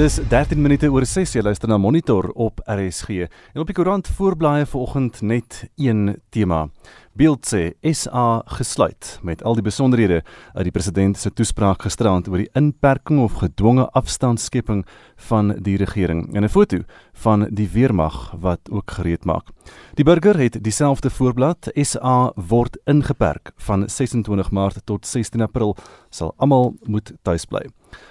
Dis 13 minute oor 6 jy luister na Monitor op RSG. En op die koerant voorblaaie vanoggend net een tema. Beeld sê SA gesluit met al die besonderhede uit die president se toespraak gisterand oor die inperking of gedwonge afstandskepping van die regering en 'n foto van die weermag wat ook gereed maak. Die burger het dieselfde voorblad SA word ingeperk van 26 Maart tot 16 April sal almal moet tuis bly.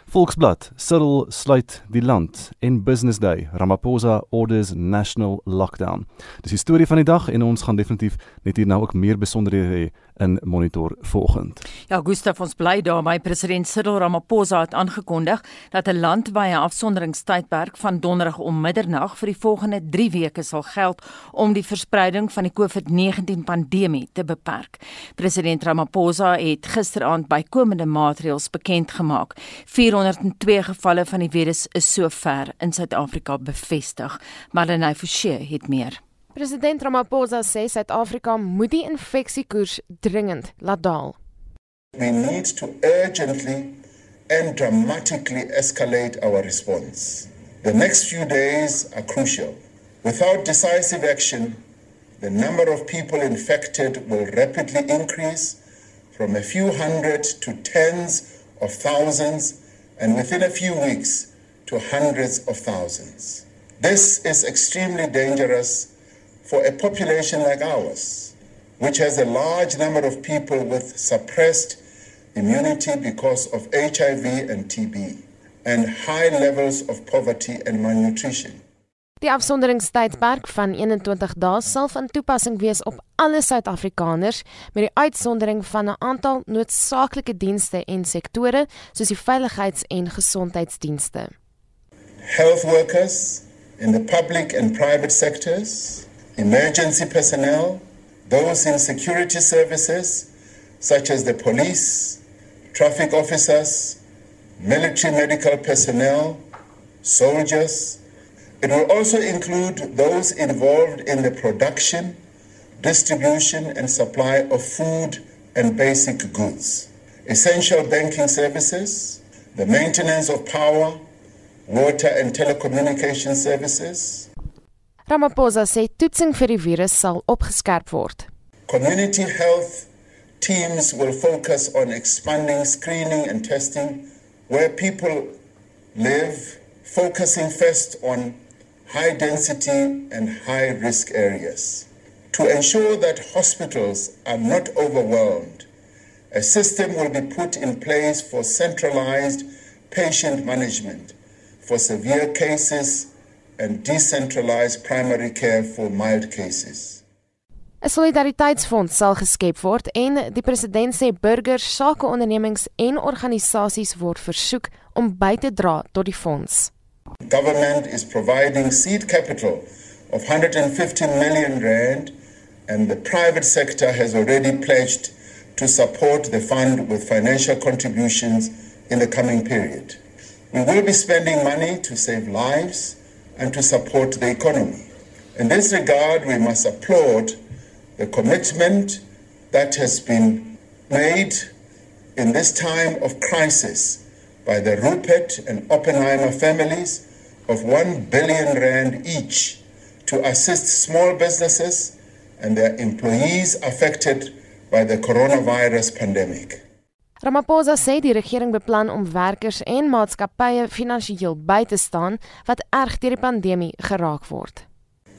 Volksblad, Cyril sluit die land en Business Day, Ramaphosa orders national lockdown. Dis die storie van die dag en ons gaan definitief net hier nou ook meer besonderhede hê in monitor volgend. Ja, Gustav ons bly daar by president Cyril Ramaphosa het aangekondig dat 'n landwyse afsonderingstydperk van donderdag om middernag vir die volgende 3 weke sal geld om die verspreiding van die COVID-19 pandemie te beperk. President Ramaphosa het gisteraand bykomende maatreëls bekend gemaak. 402 gevalle van die virus is sover in Suid-Afrika bevestig. Marlenae Forsie het meer. President Ramaphosa sê Suid-Afrika moet die infeksiekoers dringend laat daal. We need to urgently and dramatically escalate our response. The next few days are crucial. Without decisive action, the number of people infected will rapidly increase from a few hundred to tens of thousands, and within a few weeks to hundreds of thousands. This is extremely dangerous for a population like ours, which has a large number of people with suppressed immunity because of HIV and TB, and high levels of poverty and malnutrition. Die afsonderingstydperk van 21 dae sal van toepassing wees op alle Suid-Afrikaners met die uitsondering van 'n aantal noodsaaklike dienste en sektore soos die veiligheids- en gesondheidsdienste. Health workers in the public and private sectors emergency personnel, those in security services, such as the police, traffic officers, military medical personnel, soldiers. It will also include those involved in the production, distribution, and supply of food and basic goods, essential banking services, the maintenance of power, water, and telecommunication services Ramaphosa sê toetsing vir die virus sal opgeskerp word. Community health teams will focus on expanding screening and testing where people live, focusing first on high density and high risk areas. To ensure that hospitals are not overwhelmed, a system will be put in place for centralized patient management for severe cases and decentralized primary care for mild cases. 'n Solidariteitsfonds sal geskep word en die president sê burgers, sakeondernemings en organisasies word versoek om by te dra tot die fonds. Government is providing seed capital of 150 million rand and the private sector has already pledged to support the fund with financial contributions in the coming period. We will be spending money to save lives and to support the economy. In this regard, we must applaud the commitment that has been made in this time of crisis by the Rupert and Oppenheimer families of 1 billion rand each to assist small businesses and their employees affected by the coronavirus pandemic. Ramaphosa sê die regering beplan om werkers en maatskappye finansiëel by te staan wat erg deur die pandemie geraak word.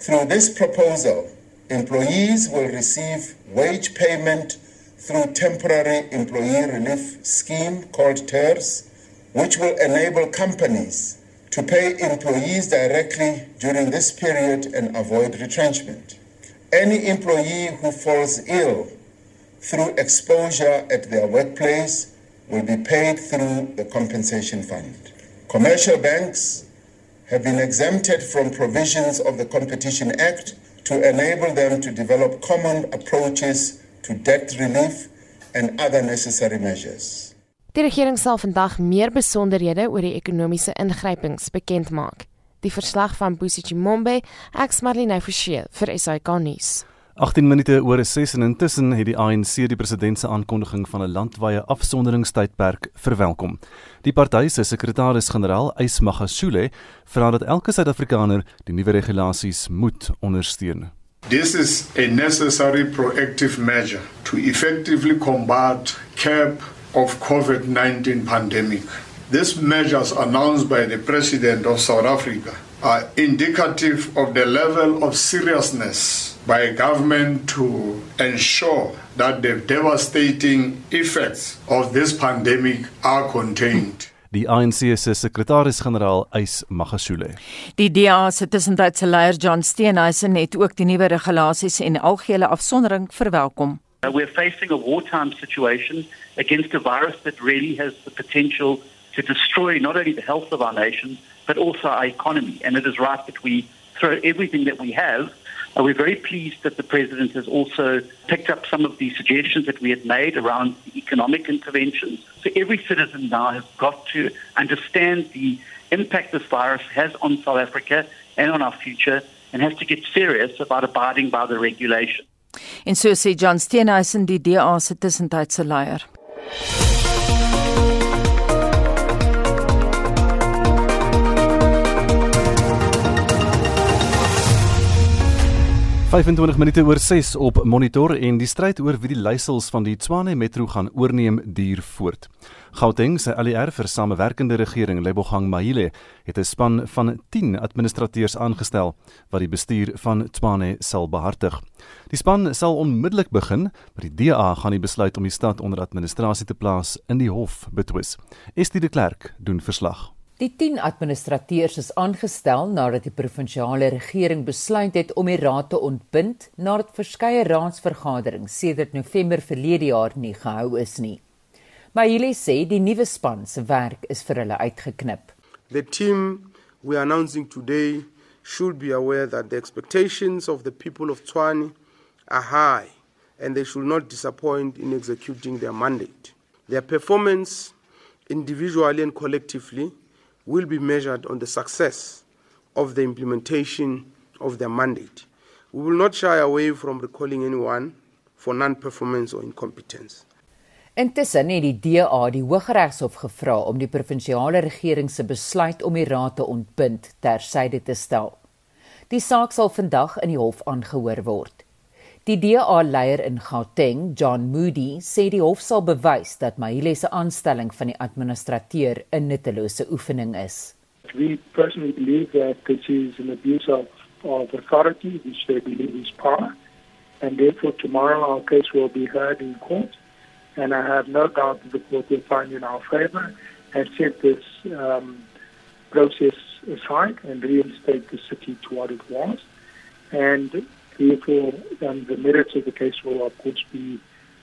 Through this proposal, employees will receive wage payment through temporary employee relief scheme called TERS, which will enable companies to pay employees directly during this period and avoid retrenchment. Any employee who falls ill through exposure at their workplace will be paid through the compensation fund. Commercial banks have been exempted from provisions of the Competition Act to enable them to develop common approaches to debt relief and other necessary measures. Die regering sal vandag meer besonderhede oor die ekonomiese ingrypings bekend maak. Die verslag van Busisi Mombe, ek's Marlene Forsie vir SAK nuus. 18 minute oor 6 en intussen het die ANC die president se aankondiging van 'n landwyse afsonderingstydperk verwelkom. Die party se sekretaris-generaal, Ys Magashule, vra dat elke Suid-Afrikaner die nuwe regulasies moet ondersteun. This is a necessary proactive measure to effectively combat curb of COVID-19 pandemic. These measures announced by the President of South Africa are indicative of the level of seriousness by government to ensure that the devastating effects of this pandemic are contained. Die ANC se sekretaris-generaal Ys Magashule. Die DA se tussentydse leier John Steenhuisen het ook die nuwe regulasies en algehele afsondering verwelkom. Uh, we're facing a wartime situation against a virus that really has the potential to destroy not only the health of our nation, but also our economy. And it is right that we throw everything that we have. Uh, we're very pleased that the President has also picked up some of the suggestions that we had made around the economic interventions. So every citizen now has got to understand the impact this virus has on South Africa and on our future and has to get serious about abiding by the regulation. En so sê John Steenhuisen die DA se tussentydse leier. 25 minute oor 6 op monitor en die stryd oor wie die leiersels van die Tshwane Metro gaan oorneem duur voort. Gauteng se ALR vir samewerkende regering Lebogang Mahile het 'n span van 10 administrateurs aangestel wat die bestuur van Tshwane sal behartig. Die span sal onmiddellik begin, maar die DA gaan die besluit om die stad onder administrasie te plaas in die hof betwis. Estie de Klerk doen verslag. Die 10 administrateurs is aangestel nadat die provinsiale regering besluit het om die raad te ontbind nadat verskeie raadsvergaderings sedert November verlede jaar nie gehou is nie. Maar hulle sê die nuwe span se werk is vir hulle uitgeknip. The team we are announcing today should be aware that the expectations of the people of Tshwane are high and they should not disappoint in executing their mandate. Their performance individually and collectively will be measured on the success of the implementation of their mandate. We will not shy away from recalling anyone for non-performance or incompetence. Intussen het die DA die Hooggeregshof gevra om die provinsiale regering se besluit om die raad te ontbind tersyde te stel. Die saak sal vandag in die hof aangehoor word. Die DA-leier in Gauteng, John Moody, sê die hof sal bewys dat Mahile se aanstelling van die administrateur 'n nuttelose oefening is. We personally believe that this is an abuse of, of authority, which they believe is power, and therefore tomorrow our case will be heard in court, and I have no doubt that the court will find in our favor and set this um, process aside and reinstate the city to what it was. And therefore um, the merits of the case will of course be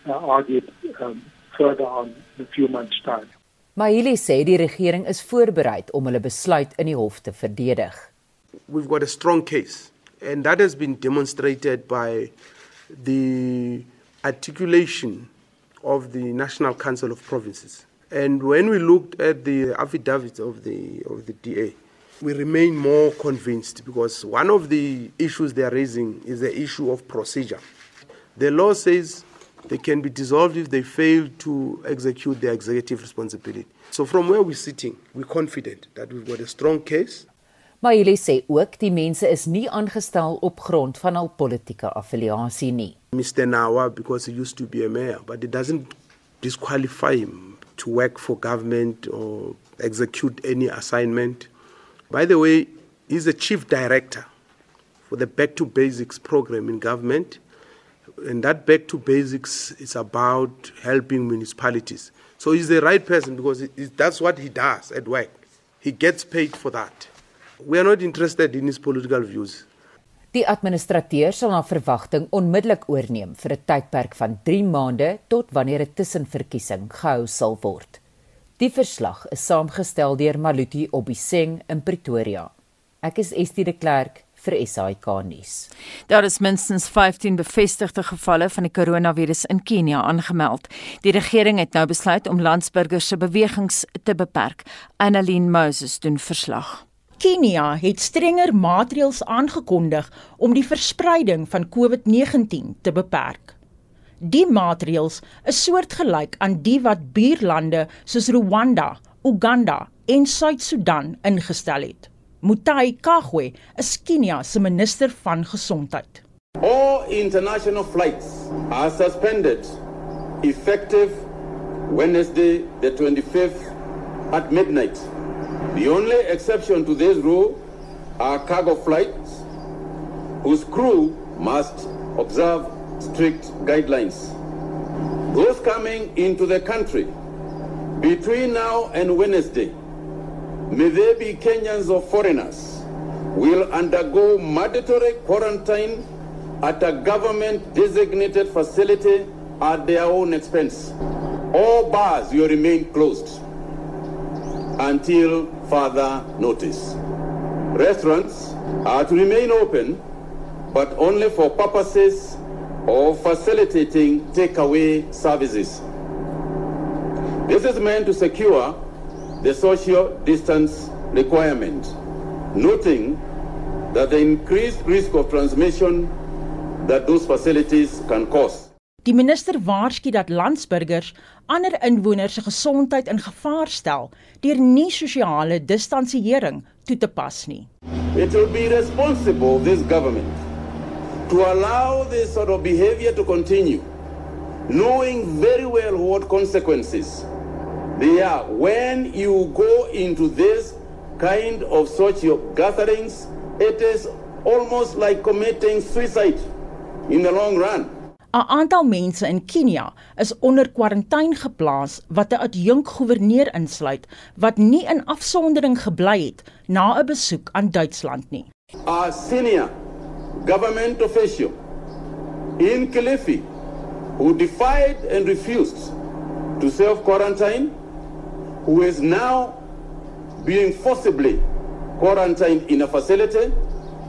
uh, argued um, further on in a few months time. Mahili sê die regering is voorberei om hulle besluit in die hof te verdedig. We've got a strong case and that has been demonstrated by the articulation of the National Council of Provinces. And when we looked at the affidavits of the of the DA, we remain more convinced because one of the issues they are raising is the issue of procedure. The law says they can be dissolved if they fail to execute their executive responsibility. So from where we're sitting, we're confident that we've got a strong case. Maar hulle sê ook die mense is nie aangestel op grond van hul politieke affiliasie nie. Mr Nawa because he used to be a mayor, but it doesn't disqualify him to work for government or execute any assignment. By the way, he's the chief director for the Back to Basics program in government. And that Back to Basics is about helping municipalities. So he's the right person because that's what he does at work. He gets paid for that. We are not interested in his political views. Die administrateur sal na verwagting onmiddellik oorneem vir 'n tydperk van 3 maande tot wanneer 'n tussenverkiesing gehou sal word. Die verslag is saamgestel deur Maluti Obiseng in Pretoria. Ek is Estie de Klerk vir SAK nuus. Daar is minstens 15 bevestigde gevalle van die koronavirus in Kenia aangemeld. Die regering het nou besluit om landsburgers se bewegings te beperk. Annelien Moses doen verslag. Kenia het strenger maatreëls aangekondig om die verspreiding van COVID-19 te beperk. Die maatreëls is soortgelyk aan die wat buurlande soos Rwanda, Uganda en Suid-Sudan ingestel het. Mutai Kagwe is Kenia se minister van gesondheid. All international flights are suspended effective Wednesday the 25th at midnight. The only exception to this rule are cargo flights whose crew must observe strict guidelines. Those coming into the country between now and Wednesday, may they be Kenyans or foreigners, will undergo mandatory quarantine at a government designated facility at their own expense. All bars will remain closed until further notice. Restaurants are to remain open, but only for purposes of facilitating takeaway services. This is meant to secure the social distance requirement, noting that the increased risk of transmission that those facilities can cause. Die minister waarsku dat landsburgers ander inwoners se gesondheid in gevaar stel deur nie sosiale distansiering toe te pas nie. It will be responsible this government to allow this sort of behavior to continue knowing very well what consequences they are when you go into this kind of social gatherings it is almost like committing suicide in the long run 'n Aantal mense in Kenia is onder kwarantyne geplaas wat 'n adjunkgouverneur insluit wat nie in afsondering gebly het na 'n besoek aan Duitsland nie. A senior government official in Kilifi who defied and refused to self quarantine who is now being forcibly quarantined in a facility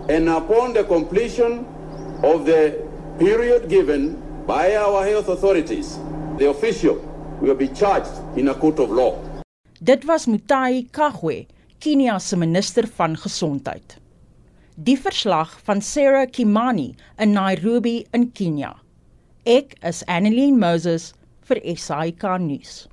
and upon the completion of the period given by our health authorities the official will be charged in a court of law Dit was Mutai Kagwe, Kenia se minister van gesondheid. Die verslag van Sarah Kimani in Nairobi in Kenia. Ek is Annelien Moses vir SAK nuus.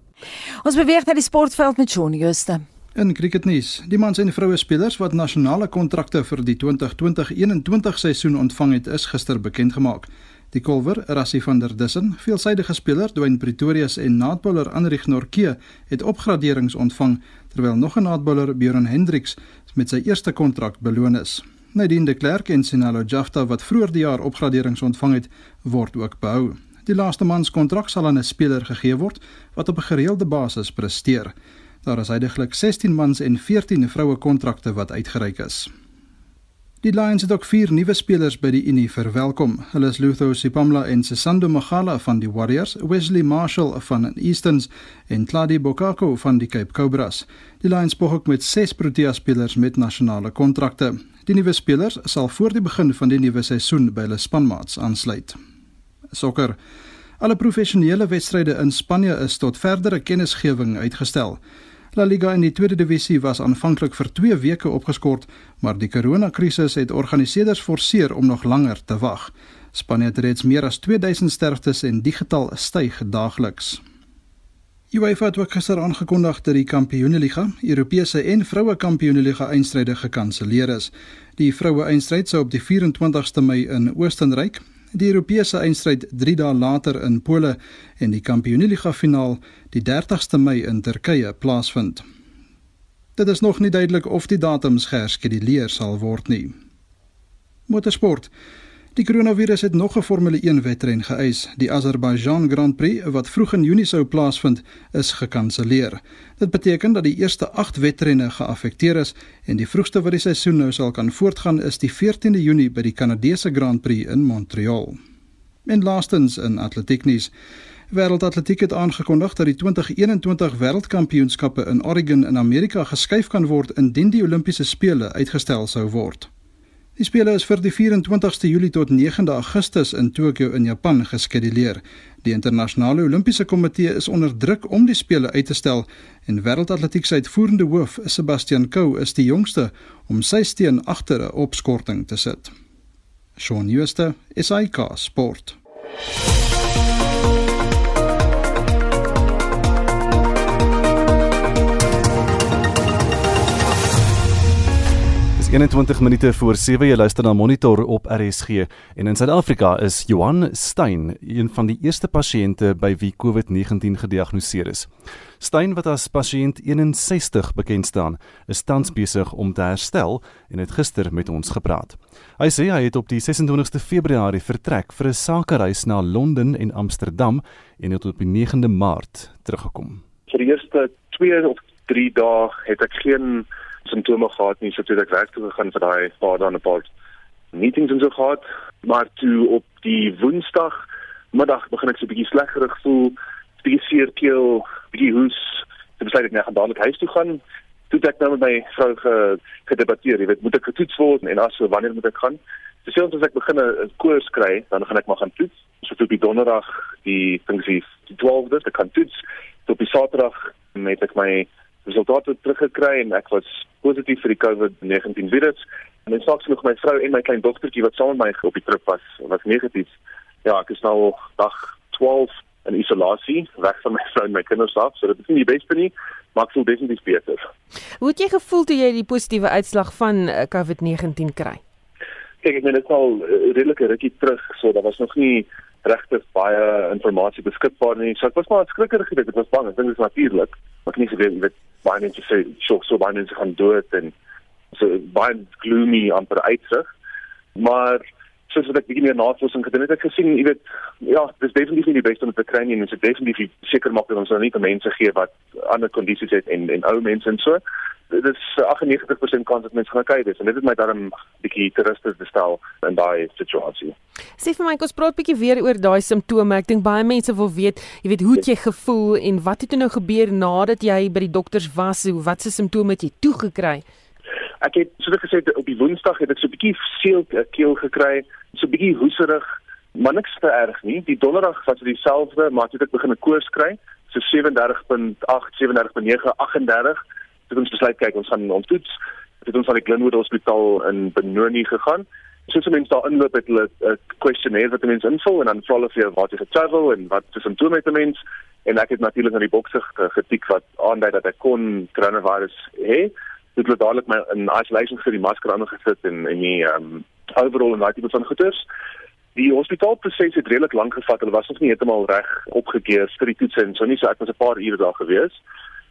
Ons beweeg na die sportveld met Shaun Jooste. In cricketnuus, die mans en vroue spelers wat nasionale kontrakte vir die 2020-21 seisoen ontvang het, is gister bekend gemaak. Die kolwer, Rassie van der Dussen, veelsidige speler, Dwayne Pretorius en naadbouler Anrich Norke het opgraderings ontvang, terwyl nog 'n naadbouler, Björn Hendriks, met sy eerste kontrak beloon is. Nadine de Klerk en Sinalo Jafta wat vroeër die jaar opgraderings ontvang het, word ook behou. Die laaste man se kontrak sal aan 'n speler gegee word wat op 'n gereelde basis presteer. Daar is heidaglik 16 mans en 14 vroue kontrakte wat uitgereik is. Die Lions het ook vier nuwe spelers by die Unie verwelkom. Hulle is Lutho Sipamla en Sesando Magala van die Warriors, Wesley Marshall van Easterns en Claudio Bokako van die Cape Cobras. Die Lions spog ook met 6 Protea spelers met nasionale kontrakte. Die nuwe spelers sal voor die begin van die nuwe seisoen by hulle spanmaats aansluit. Sokker. Alle professionele wedstryde in Spanje is tot verdere kennisgewing uitgestel. La Liga in die tweede divisie was aanvanklik vir 2 weke opgeskort, maar die koronakrisis het organiseerders forceer om nog langer te wag. Spanje het reeds meer as 2000 sterftes en die getal styg daagliks. UEFA het ook gister aangekondig dat die Kampioenligga, Europese en Vroue Kampioenligga eindstryde gekanselleer is. Die vroue eindstryd sou op die 24ste Mei in Oostenryk, die Europese eindstryd 3 dae later in Pole en die Kampioenligga finaal die 30ste Mei in Turkye plaasvind. Dit is nog nie duidelik of die datums geherskeduleer sal word nie. Motorsport Die koronavirus het nog 'n Formule 1 wedren geëis. Die Azerbaijan Grand Prix wat vroeg in Junie sou plaasvind, is gekanselleer. Dit beteken dat die eerste 8 wedrenne geaffekteer is en die vroegste wat die seisoen nou sal kan voortgaan is die 14de Junie by die Kanadese Grand Prix in Montreal. En laastens in atletieknuus. Wêreldatletiek het aangekondig dat die 2021 Wêreldkampioenskappe in Oregon in Amerika geskuif kan word indien die Olimpiese spele uitgestel sou word. Die spele is vir die 24ste Julie tot 9de Augustus in Tokio in Japan geskeduleer. Die internasionale Olimpiese komitee is onder druk om die spele uit te stel en wêreldatletiek se uitvoerende hoof, Sebastian Coe, is die jongste om sy steen agter 'n opskorting te sit. Shaun Schuster, SAK Sport. 21 minute voor 7 jy luister na Monitor op RSG en in Suid-Afrika is Johan Stein een van die eerste pasiënte by wie COVID-19 gediagnoseer is. Stein wat as pasiënt 61 bekend staan, is tans besig om te herstel en het gister met ons gepraat. Hy sê hy het op die 26ste Februarie vertrek vir 'n sakereis na Londen en Amsterdam en het op die 9de Maart teruggekom. Vir die eerste 2 of 3 dae het ek geen simptome gehad nie, so toe ek werk toe gegaan vir daai paar dae en 'n paar meetings en so gehad, maar toe op die Woensdag middag begin ek so 'n bietjie sleggerig voel, bietjie seer keel, bietjie hoes, toe besluit ek net gaan dadelik huis toe gaan. Toe ek nou met my vrou ge, gedebatteer, jy weet, moet ek getoets word en as so wanneer moet ek gaan? So as ek begin 'n koers kry, dan gaan ek maar gaan toets. So toe op die donderdag, die dink jy die 12de, ek kan toets. Toe op die Saterdag het ek my resultate teruggekry en ek was positief vir die COVID-19 virus. En dan saaks nog my vrou en my klein dogtertjie wat saam met my op die trip was, was negatief. Ja, ek is nou dag 12 in isolasie, weg van my vrou en my kinders af, so dit is nie die beste nie, maar ek voel definitief beter. Hoe het jy gevoel toe jy die positiewe uitslag van eh, COVID-19 kry? Kyk, ek meen dit al 'n uh, redelike rukkie terug, so daar was nog nie regtig baie inligting beskikbaar nie. So ek was maar skrikkerig gedink, dit was bang, ek dink dit is natuurlik. Maar ek nie geweet jy weet baie mense sê so so baie mense gaan dood en so baie gloomy amper uitsig. Maar soos wat ek bietjie meer navorsing gedoen het ek gesien, jy weet, ja, dis definitief nie die beste om te kry nie en dit is definitief seker maak dat ons nou nie te mense gee wat ander kondisies het en en ou mense en so dit is 98% kans dat mense gaan kry dis en dit het my daarom bietjie terugste bestel in daai situasie. Sê vir my, kom ons praat bietjie weer oor daai simptome. Ek dink baie mense wil weet, jy weet, hoe het jy gevoel en wat het nou gebeur nadat jy by die dokters was? Hoe wat se simptome het jy toe gekry? Ek het soos ek gesê het op die Woensdag het ek so 'n bietjie seel eh, keel gekry, so 'n bietjie hoeserig, maar niks te erg nie. Die donderdag was dit dieselfde, maar toe het ek begin 'n koors kry, so 37.8, 37.9, 38 het ons besluit kyk ons gaan ons toets. Het ons aan die Glenwood Hospitaal in Benoni gegaan. Soos mense daar inloop het hulle 'n questionnaire wat mense invul en dan vra hulle vir jou wat jy getravel en wat is simptome met mense en ek het natuurlik aan die bokse getik wat aandui dat ek kon coronavirus hê. Dit het dadelik my in isolation vir die masker aangesit en en die um overall en daai tipe van goeders. Die hospitaalproses het redelik lank gevat. Hulle was nog nie heeltemal reg opgekeer vir die toets en so nie. So ek was 'n paar ure daar gewees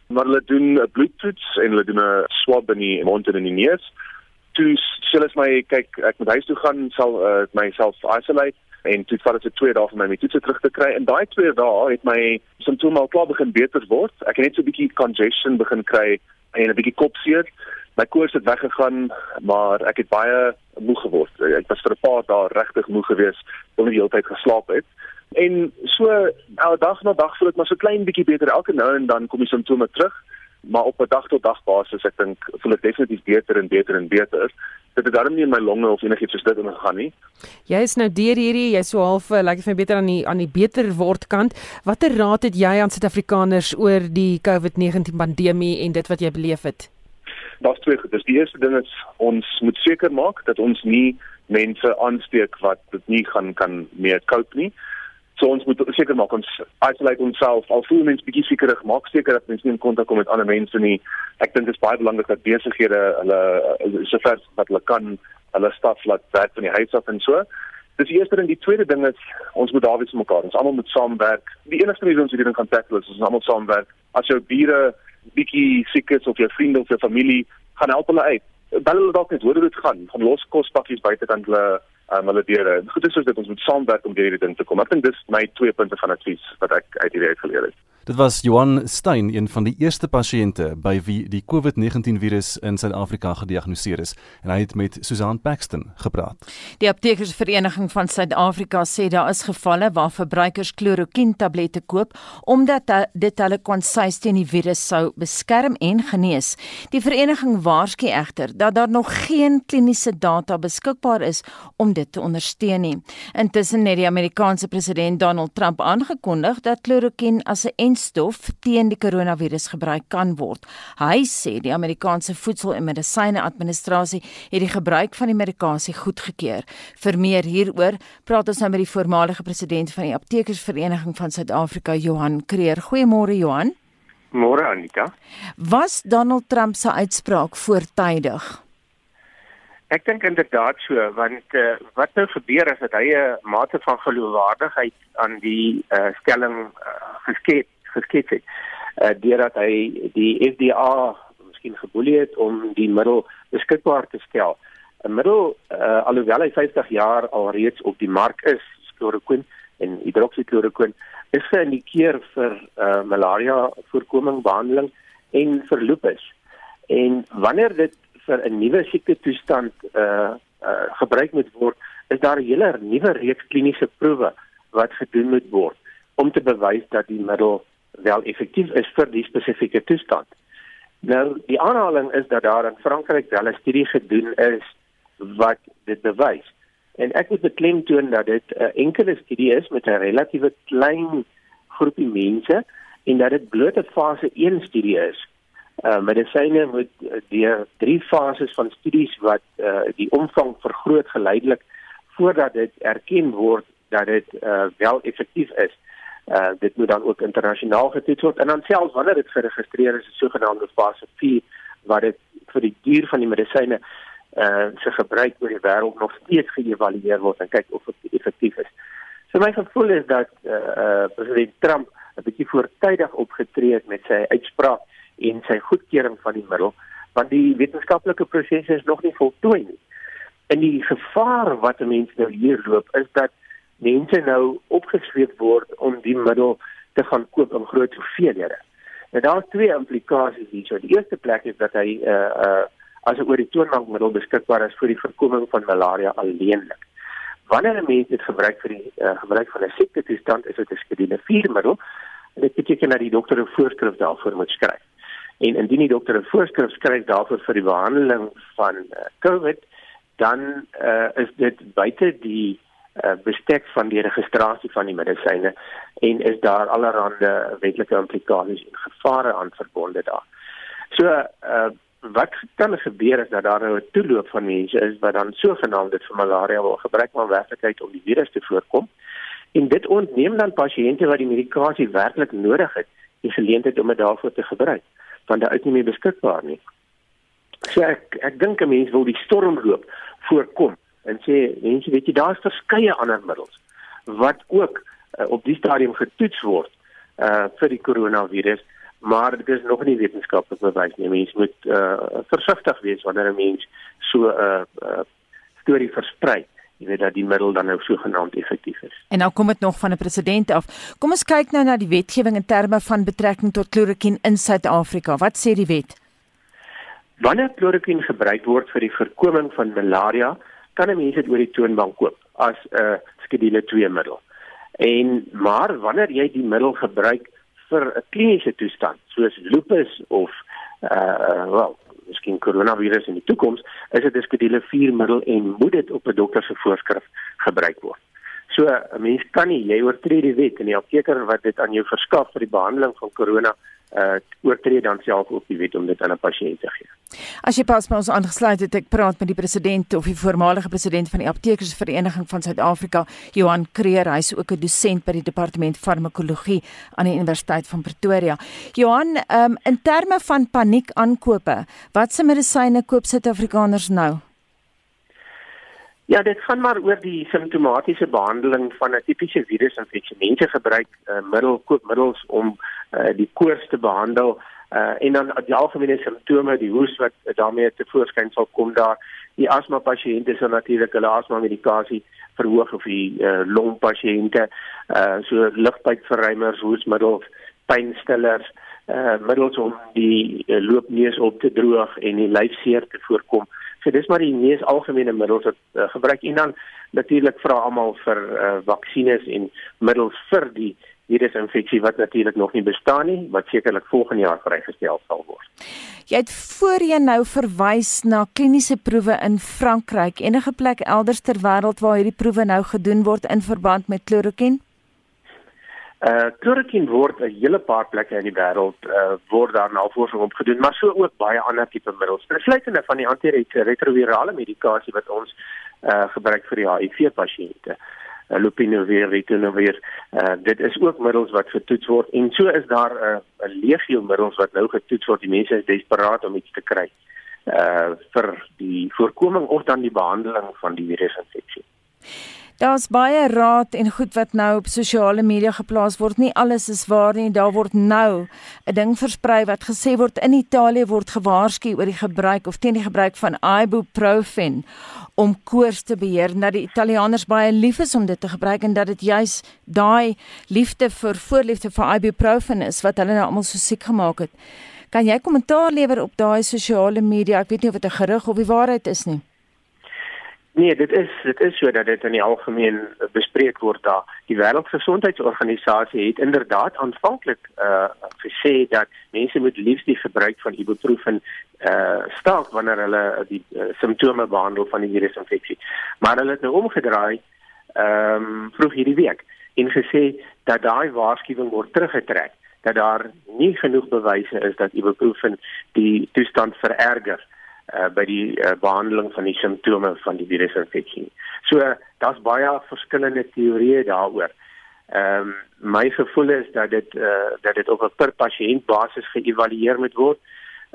maar hulle doen 'n bloedtoets en hulle doen 'n swab in die mond en in die neus. Toe sê hulle my kyk ek moet huis toe gaan sal uh, myself isolate en toe vat dit 2 dae vir my om my toets terug te kry. En daai 2 dae het my simptome al klaar begin beter word. Ek het net so 'n bietjie congestion begin kry en 'n bietjie kopseer. My koors het weggegaan, maar ek het baie moeg geword. Ek was vir 'n paar dae regtig moeg geweest omdat ek die hele tyd geslaap het. En so elke dag na dag voel dit maar so klein bietjie beter. Elke nou en dan kom die simptome terug, maar op 'n dag tot dag basis ek dink voel ek definitief beter en beter en beter. Dit het darm nie in my longe of enigiets soos dit ingegaan nie. Jy is nou deur hierdie, jy's so half eh, lekker vir beter aan die aan die beter word kant. Watter raad het jy aan Suid-Afrikaners oor die COVID-19 pandemie en dit wat jy beleef het? Daar's twee goed. Die eerste ding is ons moet seker maak dat ons nie mense aansteek wat dit nie gaan kan meer cope nie. So ons moet seker maak ons isolate onsself. Al voel mense bietjie sekerig, maak seker dat mense nie in kontak kom met ander mense nie. Ek dink dit is baie belangrik dat besighede hulle sover wat hulle kan hulle staf laat werk van die huis af en so. Dis die eerste ding, die tweede ding is ons moet daar wees vir mekaar. Ons almal moet saamwerk. Die enigste rede ons hierdie ding kan tackle is ons almal saamwerk. As jou bure bietjie siek is of jou vriende of jou familie, gaan help hulle uit. Bel hulle dalk net, hoor hoe dit gaan. Gaan los kospakkies buitekant hulle um, hulle deure. Goed is soos dit ons moet saamwerk om hierdie ding te kom. Ek dink dis my twee punte van advies wat ek uit hierdie uit geleer het. Dit was Johan Stein, een van die eerste pasiënte by wie die COVID-19 virus in Suid-Afrika gediagnoseer is, en hy het met Susan Paxton gepraat. Die Aptekersvereniging van Suid-Afrika sê daar is gevalle waar verbruikers kloroquine tablette koop omdat dit hulle konsuis teen die virus sou beskerm en genees. Die vereniging waarsku egter dat daar nog geen kliniese data beskikbaar is om dit te ondersteun nie. Intussen het die Amerikaanse president Donald Trump aangekondig dat kloroquine as 'n brandstof teen die koronavirus gebruik kan word. Hy sê die Amerikaanse Voedsel en Medisyne Administrasie het die gebruik van die medikasie goedgekeur. Vir meer hieroor praat ons nou met die voormalige president van die Aptekersvereniging van Suid-Afrika, Johan Kreer. Goeiemôre Johan. Môre Anita. Was Donald Trump se uitspraak voortydig? Ek dink inderdaad so want uh, wat nou gebeur is dat hy 'n mate van geloofwaardigheid aan die uh, stelling uh, geskep geskets het. Uh deurdat hy die FDA miskien geboelie het om die middel beskikbaar te stel. 'n Middel uh alhoewel hy 50 jaar al reeds op die mark is, chloroquine en hidroksichloroquine, is geïndikeer vir uh malaria voorkoming, behandeling en vir lupus. En wanneer dit vir 'n nuwe siekte toestand uh uh gebruik moet word, is daar 'n hele nuwe reeks kliniese proewe wat gedoen moet word om te bewys dat die middel wel effektief is vir die spesifieke toestand. Nou die aanhaling is dat daar in Frankryk wel 'n studie gedoen is wat dit bewys. En ek moet beklemtoon dat dit 'n enkele studie is met 'n relatiewe klein groepie mense en dat dit bloot 'n fase 1 studie is. Uh medisyne moet deur drie fases van studies wat uh die omvang vergroot geleidelik voordat dit erken word dat dit uh wel effektief is. Uh dit moet dan ook internasionaal getoets word en dan selfs wanneer dit geregistreer is, is sogenaamde fase 4 wat dit vir die duur van die medisyne uh se gebruik oor die wêreld nog steeds geëvalueer word en kyk of dit effektief is. So my gevoel is dat uh, uh president Trump 'n bietjie voortydig opgetree het met sy uitspraak en sy goedkeuring van die middel want die wetenskaplike proses is nog nie voltooi nie. En die gevaar wat 'n mens nou hier loop is dat mense nou opgesweep word om die middel te gaan koop in groot hoeveelhede. Nou daar is twee implikasies hierso. Die eerste plek is dat hy uh uh as 'n oortoonbankmiddel beskikbaar is vir die voorkoming van malaria alleenlik. Wanneer 'n mens dit gebruik vir die uh, gebruik van 'n siekte toestand, is dit 'n skedule 4 middel en dit beteken dat die dokter 'n voorskrif daarvoor moet skryf. En indien die dokter 'n voorskrif skryf daarvoor vir die behandeling van uh, COVID, dan uh is dit buite die bestek van die registrasie van die medisyne en is daar allerlei wetlike implikasies en gevare aan verbonde daar. So uh, wat kan gebeur is dat daar nou 'n toeloop van mense is wat dan sogenaamd dit vir malaria wil gebruik maar werklikheid om die virus te voorkom en dit ontneem dan pasiënte wat die medikasie werklik nodig het die geleentheid om dit daarvoor te gebruik want dit is nie meer beskikbaar nie. So ek ek dink 'n mens wil die stormloop voorkom en sê mense weet jy daar's verskeie ander middels wat ook uh, op die stadium getoets word uh vir die koronavirus maar dit is nog nie wetenskaplik bewys nie mense moet uh versigtig wees wanneer 'n mens so 'n uh, uh, storie versprei jy weet dat die middel dan nou sogenaamd effektief is. En nou kom dit nog van 'n president af. Kom ons kyk nou na die wetgewing in terme van betrekking tot kloroquine in Suid-Afrika. Wat sê die wet? Wanneer kloroquine gebruik word vir die voorkoming van malaria, kan 'n mens dit oor die toonbank koop as 'n uh, skedule 2 middel. En maar wanneer jy die middel gebruik vir 'n kliniese toestand soos lupus of uh wel, miskien koronavirus in die toekoms, is dit 'n skedule 4 middel en moet dit op 'n dokter se voorskrif gebruik word. So 'n mens kan nie jy oortree die wet en die apteker wat dit aan jou verskaf vir die behandeling van korona uh oortree dan self op die wet om dit aan 'n pasiënt te gee. As jy pas by ons aangesluit het, ek praat met die president of die voormalige president van die Aptekersvereniging van Suid-Afrika, Johan Kreer, hy's ook 'n dosent by die departement farmakologie aan die Universiteit van Pretoria. Johan, um, in terme van paniekaankope, watse medisyne koop Suid-Afrikaners nou? Ja, dit gaan maar oor die simptomatiese behandeling van 'n tipiese virusinfeksie. Mense gebruik uh, middel koopmiddels om uh, die koors te behandel uh, en dan die algemene simptome, die hoes wat uh, daarmee te voorskyn sal kom daar. Die asma pasiënte sal natuurlik hulle asma medikasie verhoog of die uh, long pasiënte uh, so lugpypverruimers, hoesmiddels pynstillers, uh middels om die uh, loopneus op te droog en die lyfseer te voorkom. So dis maar die mees algemene middels wat uh, gebruik en dan natuurlik vra almal vir uh, vaksines en middels vir die virusinfeksie wat natuurlik nog nie bestaan nie, wat sekerlik volgende jaar vrygestel sal word. Jy het voorheen nou verwys na kliniese proewe in Frankryk. Enige plek elders ter wêreld waar hierdie proewe nou gedoen word in verband met klorokin? Uh klorokin word 'n hele paar plekke in die wêreld uh word daar navorsing op gedoen, maar so ook baie ander tipe middels. Insluitende van die antiretrovirale medikasie wat ons uh gebruik vir die HIV pasiënte. Uh lopinavir, ritonavir. Uh, dit is ook middels wat getoets word en so is daar 'n uh, legio middels wat nou getoets word. Die mense is desperaat om iets te kry uh vir die voorkoming of dan die behandeling van die virusinfeksie. Daar's baie raad en goed wat nou op sosiale media geplaas word. Nie alles is waar nie. Daar word nou 'n ding versprei wat gesê word in Italië word gewaarsku oor die gebruik of teen die gebruik van ibuprofen om koors te beheer dat die Italianers baie lief is om dit te gebruik en dat dit juis daai liefde vir voorliefde vir ibuprofen is wat hulle nou almal so siek gemaak het. Kan jy kommentaar lewer op daai sosiale media? Ek weet nie of dit 'n gerug of die waarheid is nie. Nee, dit is dit is so dat dit in die algemeen bespreek word daar. Die Wêreldgesondheidsorganisasie het inderdaad aanvanklik uh gesê dat mense moet liefs die gebruik van ibuprofen uh staak wanneer hulle die uh, simptome behandel van die virusinfeksie. Maar hulle het nou omgedraai ehm um, vroeg hierdie week en gesê dat daai waarskuwing word teruggetrek dat daar nie genoeg bewyse is dat ibuprofen die toestand vererger uh, by die uh, behandeling van die simptome van die virusinfeksie. So daar's baie verskillende teorieë daaroor. Ehm um, my gevoel is dat dit uh, dat dit op 'n per pasiënt basis geëvalueer moet word.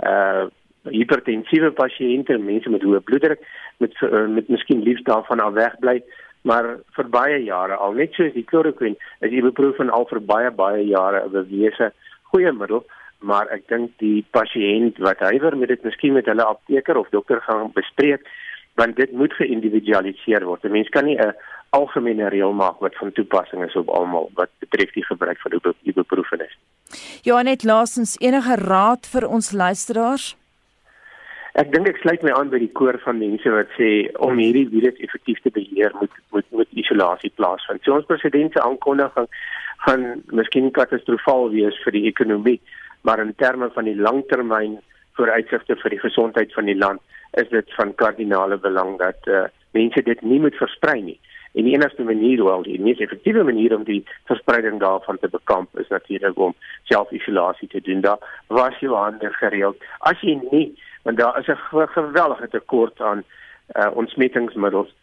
Uh hipertensiewe pasiënte, mense met hoë bloeddruk met uh, met miskien liefs daarvan af wegbly, maar vir baie jare al net soos die chloroquine, is ibuprofen al vir baie baie jare 'n bewese goeie middel maar ek dink die pasiënt wat huiwer met dit miskien met hulle apteker of dokter gaan bespreek want dit moet geïndividualiseer word. 'n Mens kan nie 'n algemene reël maak wat van toepassing is op almal wat betref die gebruik van ibuprofen is. Ja, net laasens enige raad vir ons luisteraars? Ek dink ek sluit my aan by die koor van mense wat sê om hierdie virus effektief te beheer moet moet moet isolasie plaasvind. So ons president se aankondiging gaan miskien katastrofaal wees vir die ekonomie maar in terme van die langtermyn vooruitsigte vir die gesondheid van die land is dit van kardinale belang dat uh, mense dit nie moet versprei nie. En die enigste manier wel die mees effektiewe manier om die verspreiding daarvan te bekamp is natuurlik om selfisolasie te doen. Daar was jy hande gereeld. As jy nie, want daar is 'n geweldige tekort aan uh, ontsmettingsmiddels.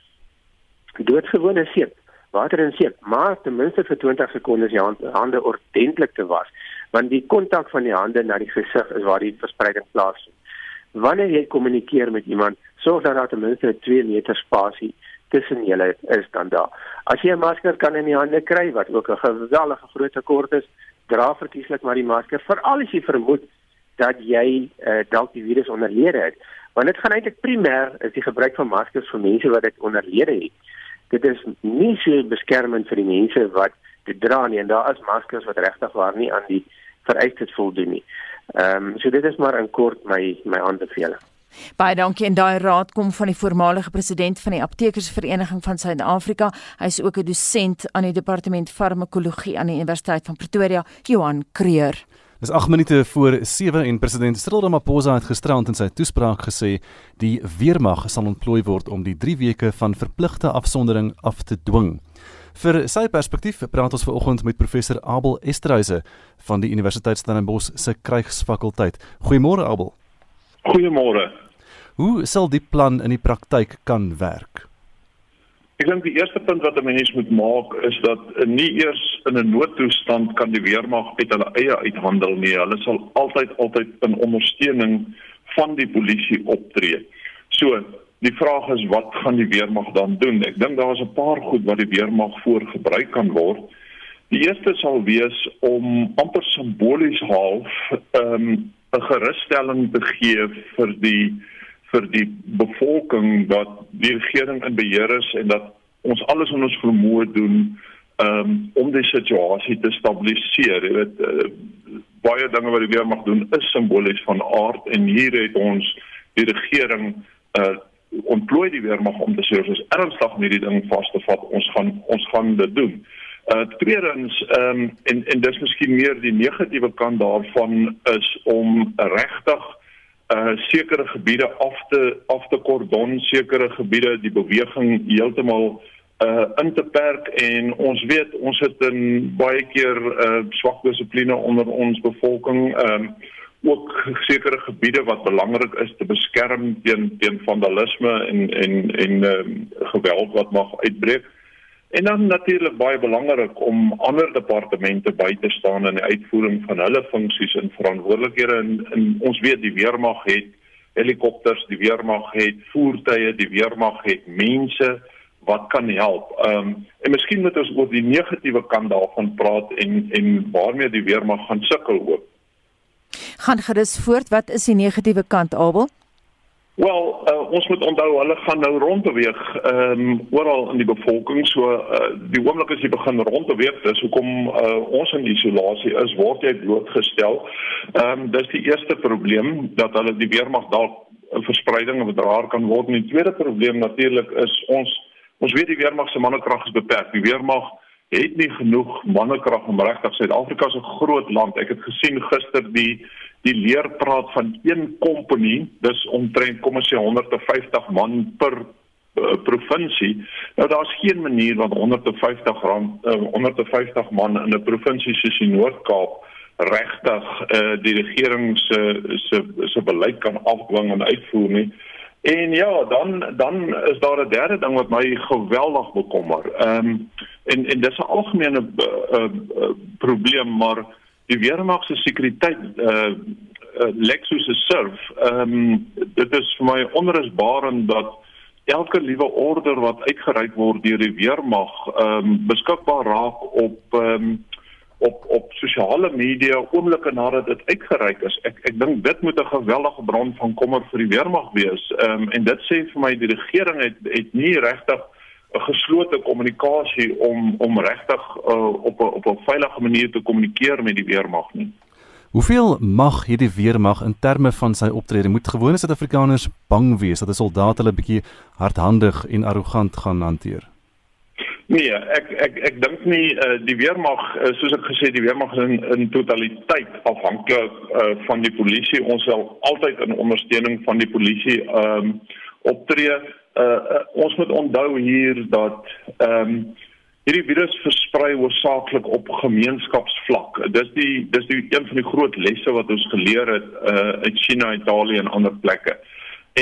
Doodgewone seep, water en seep, maar ten minste vir 20 sekondes jou hande ordentlik te was want die kontak van die hande na die gesig is waar die verspreiding plaasvind. Wanneer jy kommunikeer met iemand, sorg dat ten minste 2 meter spasie tussen julle is dan daar. As jy 'n masker kan in die hande kry wat ook 'n geweldige groot tekort is, dra verkieslik maar die masker veral as jy vermoed dat jy uh, dalk die virus onderlede het. Want dit gaan eintlik primêr is die gebruik van maskers vir mense wat dit onderlede het. Dit is nie so beskermend vir die mense wat dit dra nie en daar is maskers wat regtig waar nie aan die vereistes voldoen nie. Ehm um, so dit is maar in kort my my aanbeveling. Baie dankie en daai raad kom van die voormalige president van die Aptekersvereniging van Suid-Afrika. Hy is ook 'n dosent aan die departement farmakologie aan die Universiteit van Pretoria, Johan Creer. Dis 8 minute voor 7 en president Cyril Ramaphosa het gisterand in sy toespraak gesê die weermag sal ontplooi word om die 3 weke van verpligte afsondering af te dwing. Vir sy perspektief praat ons vanoggend met professor Abel Esterhuise van die Universiteit Stellenbosch se Krygsfakulteit. Goeiemôre Abel. Goeiemôre. Hoe sal die plan in die praktyk kan werk? Ek dink die eerste punt wat 'n mens moet maak is dat nie eers in 'n noodtoestand kan die weermag uit hulle eie uithandel nie. Hulle sal altyd altyd in ondersteuning van die polisie optree. So, Die vraag is wat gaan die weermag dan doen? Ek dink daar is 'n paar goed wat die weermag voorgebruik kan word. Die eerste sal wees om amper simbolies half ehm, 'n um, gerusstelling te gee vir die vir die bevolking dat die regering in beheer is en dat ons alles in ons vermoë doen um, om die situasie te stabiliseer. Jy weet uh, baie dinge wat die weermag doen is simbolies van aard en hier het ons die regering uh ontplooi die weermag om te sê ons is ernstig met hierdie ding vas te vat. Ons gaan ons gaan dit doen. Uh tweedens ehm um, en en dis miskien meer die negatiewe kant daarvan is om regtig uh sekere gebiede af te af te kordon, sekere gebiede die beweging heeltemal uh in te perk en ons weet ons het in baie keer uh swak dissipline onder ons bevolking ehm um, ook sekere gebiede wat belangrik is te beskerm teen teen vandalisme en en en um, geweld wat mag uitbreek. En dan natuurlik baie belangrik om ander departemente by te staan in die uitvoering van hulle funksies en verantwoordelikhede en, en ons weet die weermag het helikopters, die weermag het voertuie, die weermag het mense wat kan help. Ehm um, en miskien moet ons oor die negatiewe kant daarvan praat en en waarmee die weermag gaan sukkel ook gaan gerus voort. Wat is die negatiewe kant, Abel? Wel, uh, ons moet onthou hulle gaan nou rondbeweeg ehm um, oral in die bevolking. So uh, die oomblik as jy begin rondbeweeg, dis hoekom uh, ons in isolasie is, word jy blootgestel. Ehm um, dis die eerste probleem dat hulle die weermag dalk 'n verspreiding of draer kan word. En die tweede probleem natuurlik is ons ons weet die weermag se mannekrag is beperk. Die weermag het nie genoeg mannekrag om regtig Suid-Afrika 'n groot land. Ek het gesien gister die die leerpraat van een kompanie, dis omtrent kom ons sê 150 man per uh, provinsie. Nou daar's geen manier wat 150 rand uh, 150 man in 'n provinsie soos die Noord-Kaap regtig uh, die regering se se se beleid kan afdwing en uitvoer nie. En ja, dan dan is daar 'n derde ding wat my geweldig bekommer. Ehm um, en en dis 'n algemene uh, uh, probleem, maar die weermag se sekuriteit uh, uh Lexus se surf. Ehm um, dit is vir my onrusbarend dat elke liewe order wat uitgereik word deur die weermag ehm um, beskikbaar raak op ehm um, op op sosiale media oomblikke nadat dit uitgereik is. Ek ek dink dit moet 'n geweldige bron van kommer vir die weermag wees. Ehm um, en dit sê vir my die regering het het nie regtig 'n geslote kommunikasie om om regtig uh, op 'n op 'n veilige manier te kommunikeer met die weermag nie. Hoeveel mag hierdie weermag in terme van sy optrede moet gewone Suid-Afrikaners bang wees dat 'n soldaat hulle bietjie hardhandig en arrogant gaan hanteer? Nee, ek ek ek dink nie uh, die weermag uh, soos ek gesê die weermag is in in totaliteit afhanklik uh, van die polisie. Ons sal altyd in ondersteuning van die polisie ehm um, optree. Uh, uh, ons moet onthou hier dat ehm um, hierdie virus versprei hoofsaaklik op gemeenskapsvlak. Dis die dis die een van die groot lesse wat ons geleer het uh, in China, Italië en ander plekke.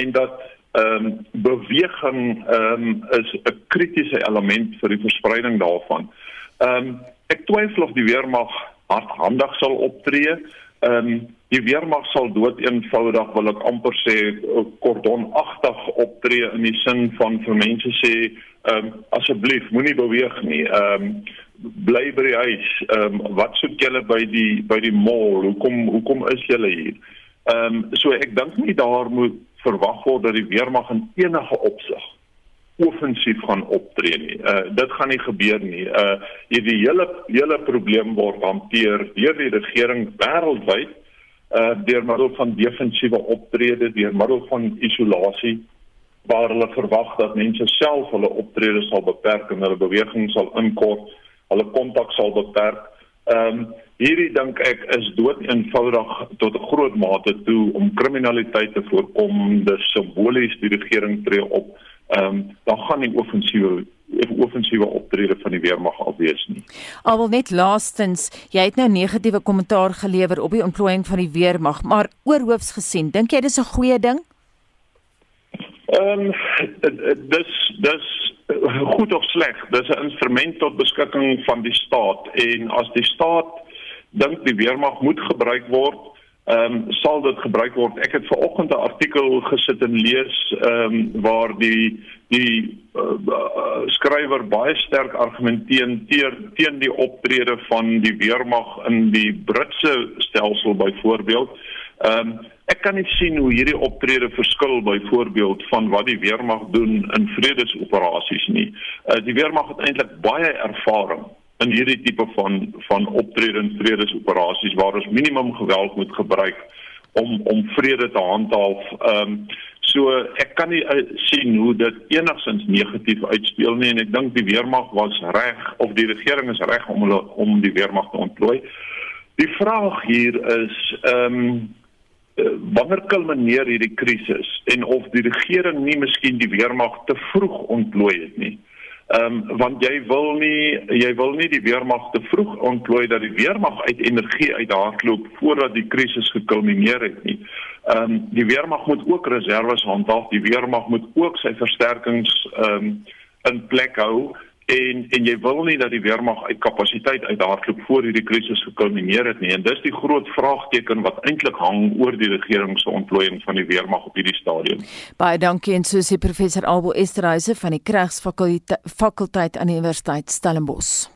En dat ehm um, beweging ehm um, is 'n kritiese element vir die verspreiding daarvan. Ehm um, ek twyfel of die weermag hardhandig sal optree. Ehm um, die weermag sal dood eenvoudig wil ek amper sê kordonagtig optree in die sin van vir mense sê ehm um, asseblief moenie beweeg nie. Ehm um, bly by die huis. Ehm um, wat soek julle by die by die mall? Hoekom hoekom is julle hier? Ehm um, so ek dink nie daar moet verwag word dat die weermag in enige opsig offensief gaan optree nie. Uh dit gaan nie gebeur nie. Uh die hele hele probleem word hanteer deur die regering wêreldwyd uh deur middel van defensiewe optrede, deur middel van isolasie waar hulle verwag dat mense self hulle optrede sal beperk en hulle beweging sal inkort, hulle kontak sal beperk. Ehm um, hierdie dink ek is dood eenvoudig tot 'n groot mate toe om kriminaliteit te voorkom. Dis simbolies die regering tree op. Ehm um, dan gaan die offensiewe offensiewe optrede van die weermag alwees nie. Alwel net laastens, jy het nou negatiewe kommentaar gelewer op die ontplooiing van die weermag, maar oorhoofs gesien, dink jy dis 'n goeie ding? Ehm um, dis dis goed of sleg. Dis 'n instrument tot beskikking van die staat en as die staat dink die weermag moet gebruik word, ehm um, sal dit gebruik word. Ek het ver oggend 'n artikel gesit en lees ehm um, waar die die uh, uh, skrywer baie sterk argumenteer teen die optrede van die weermag in die Britse stelsel byvoorbeeld. Ehm um, ek kan nie sien hoe hierdie optrede verskil byvoorbeeld van wat die weermag doen in vredesoperasies nie. Uh, die weermag het eintlik baie ervaring in hierdie tipe van van optredens vredesoperasies waar ons minimum geweld moet gebruik om om vrede te handhaaf. Ehm um, so ek kan nie uh, sien hoe dit enigsins negatief uitspeel nie en ek dink die weermag was reg of die regering is reg om hulle om die weermag te ontplooi. Die vraag hier is ehm um, wanneer kulmineer hierdie krisis en of die regering nie miskien die weermag te vroeg ontplooi het nie. Ehm um, want jy wil nie jy wil nie die weermag te vroeg ontplooi dat die weermag uit energie uithardloop voordat die krisis gekulmineer het nie. Ehm um, die weermag moet ook reserves handhaaf, die weermag moet ook sy versterkings ehm um, in plek hou en en jy wil nie dat die weermag uit kapasiteit uithardloop voor hierdie krisis gekulmineer het nie en dis die groot vraagteken wat eintlik hang oor die regering se ontplooiing van die weermag op hierdie stadium. Baie dankie en soos die professor Albo Esterhuise van die Kragsfakulteit aan die Universiteit Stellenbosch.